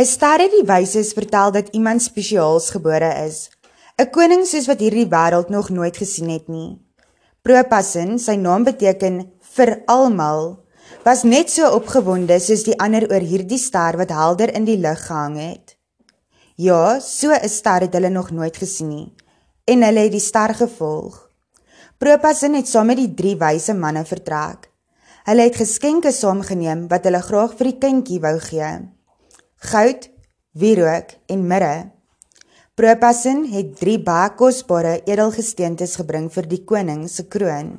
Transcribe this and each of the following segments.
'n Ster het die wyses vertel dat iemand spesiaals gebore is. 'n Koning soos wat hierdie wêreld nog nooit gesien het nie. Propasin, sy naam beteken vir almal, was net so opgewonde soos die ander oor hierdie ster wat helder in die lug gehang het. Ja, so 'n ster het hulle nog nooit gesien nie en hulle het die ster gevolg. Propasin het saam met die drie wyse manne vertrek. Hulle het geskenke saamgeneem wat hulle graag vir die kindjie wou gee. Goud, wierook en mirre. Propasin het drie baie kosbare edelgesteentes gebring vir die koning se kroon.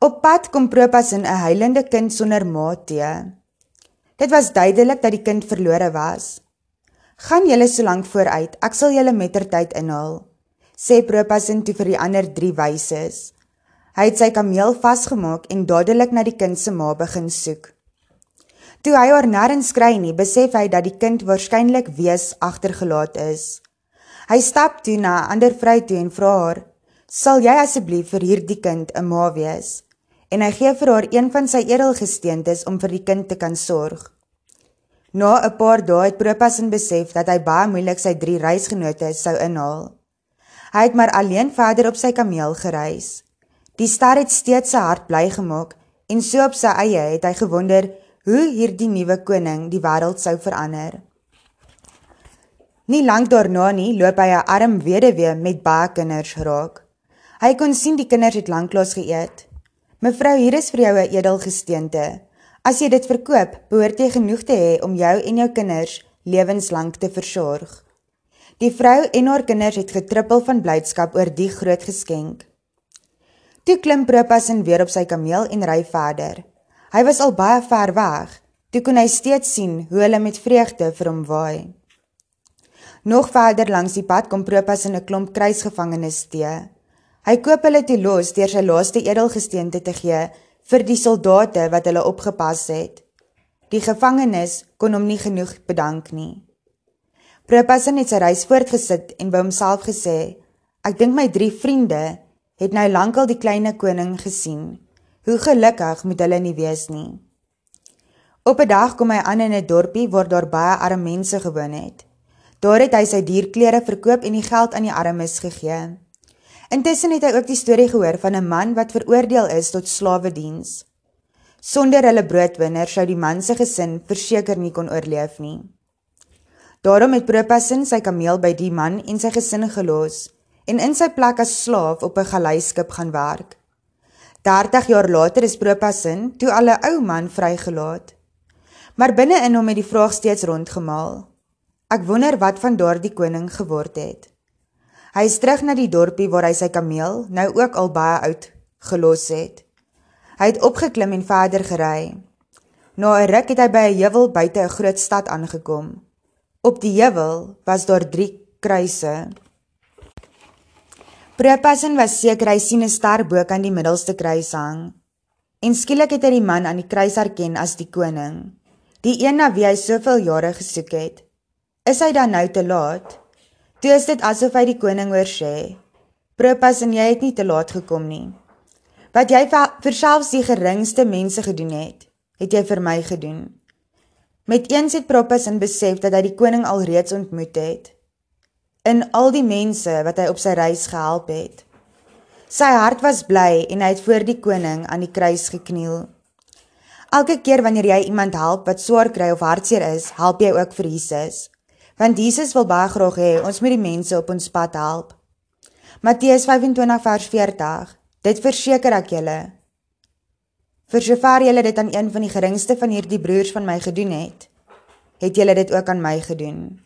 Op pad kom Propasin 'n heilende kind sonder ma te. Dit was duidelik dat die kind verlore was. Gaan julle so lank vooruit, ek sal julle mettertyd inhaal sê Propasin toe vir die ander 3 wyses. Hy het sy kameel vasgemaak en dadelik na die kind se ma begin soek. Toe hy haar nêrens kry nie, besef hy dat die kind waarskynlik wees agtergelaat is. Hy stap toe na 'n ander vrou toe en vra haar: "Sal jy asseblief vir hierdie kind 'n ma wees?" En hy gee vir haar een van sy edelgesteentes om vir die kind te kan sorg. Na 'n paar dae het Propasin besef dat hy baie moeilik sy drie reisgenote sou inhaal. Hy het maar alleen verder op sy kameel gereis. Die ster het steeds sy hart bly gemaak en so op sy eie het hy gewonder hoe hierdie nuwe koning die wêreld sou verander. Nie lank daarna nie loop hy 'n arm weduwee met baie kinders raak. Hy kon sien die kinders het lanklaas geëet. Mevrou, hier is vir jou 'n edelgesteente. As jy dit verkoop, behoort jy genoeg te hê om jou en jou kinders lewenslank te versorg. Die vrou en haar kinders het getrippel van blydskap oor die groot geskenk. Toe klim Propas in weer op sy kameel en ry verder. Hy was al baie ver weg. Toe kon hy steeds sien hoe hulle met vreugde vir hom waai. Nog verder langs die pad kom Propas in 'n klomp kruisgevangenes te. Hy koop hulle toe los deur sy laaste edelgesteente te gee vir die soldate wat hulle opgepas het. Die gevangenes kon hom nie genoeg bedank nie. Propasin het sy reis voortgesit en by homself gesê: "Ek dink my drie vriende het nou lankal die klein koning gesien. Hoe gelukkig moet hulle nie wees nie." Op 'n dag kom hy aan in 'n dorpie waar daar baie arme mense gewoon het. Daar het hy sy dierklere verkoop en die geld aan die armes gegee. Intussen het hy ook die storie gehoor van 'n man wat veroordeel is tot slawediens. Sonder hulle broodwinner sou die man se gesin verseker nie kon oorleef nie. Daarom het Propasin sy kameel by die man en sy gesin gelos en in sy plek as slaaf op 'n galeiskip gaan werk. 30 jaar later is Propasin toe al 'n ou man vrygelaat. Maar binne in hom het die vraag steeds rondgemaal. Ek wonder wat van daardie koning geword het. Hy is terug na die dorpie waar hy sy kameel, nou ook al baie oud, gelos het. Hy het opgeklim en verder gery. Na 'n ruk het hy by 'n heuwel buite 'n groot stad aangekom. Op die heuwel was daar 3 kruise. Propasin was seker hy sien 'n ster bo kan die middelste kruis hang. En skielik het hy die man aan die kruis herken as die koning, die een na wie hy soveel jare gesoek het. Is hy dan nou te laat? Toe is dit asof hy die koning hoor sê: "Propasin, jy het nie te laat gekom nie. Wat jy vir selfs die geringste mense gedoen het, het jy vir my gedoen." Met eens het Proppus in besef dat hy die koning alreeds ontmoet het. In al die mense wat hy op sy reis gehelp het. Sy hart was bly en hy het voor die koning aan die kruis gekniel. Elke keer wanneer jy iemand help wat swaar kry of hartseer is, help jy ook vir Jesus. Want Jesus wil baie graag hê ons moet die mense op ons pad help. Matteus 25 vers 40. Dit verseker ek julle, Vir sover julle dit aan een van die geringste van hierdie broers van my gedoen het, het julle dit ook aan my gedoen.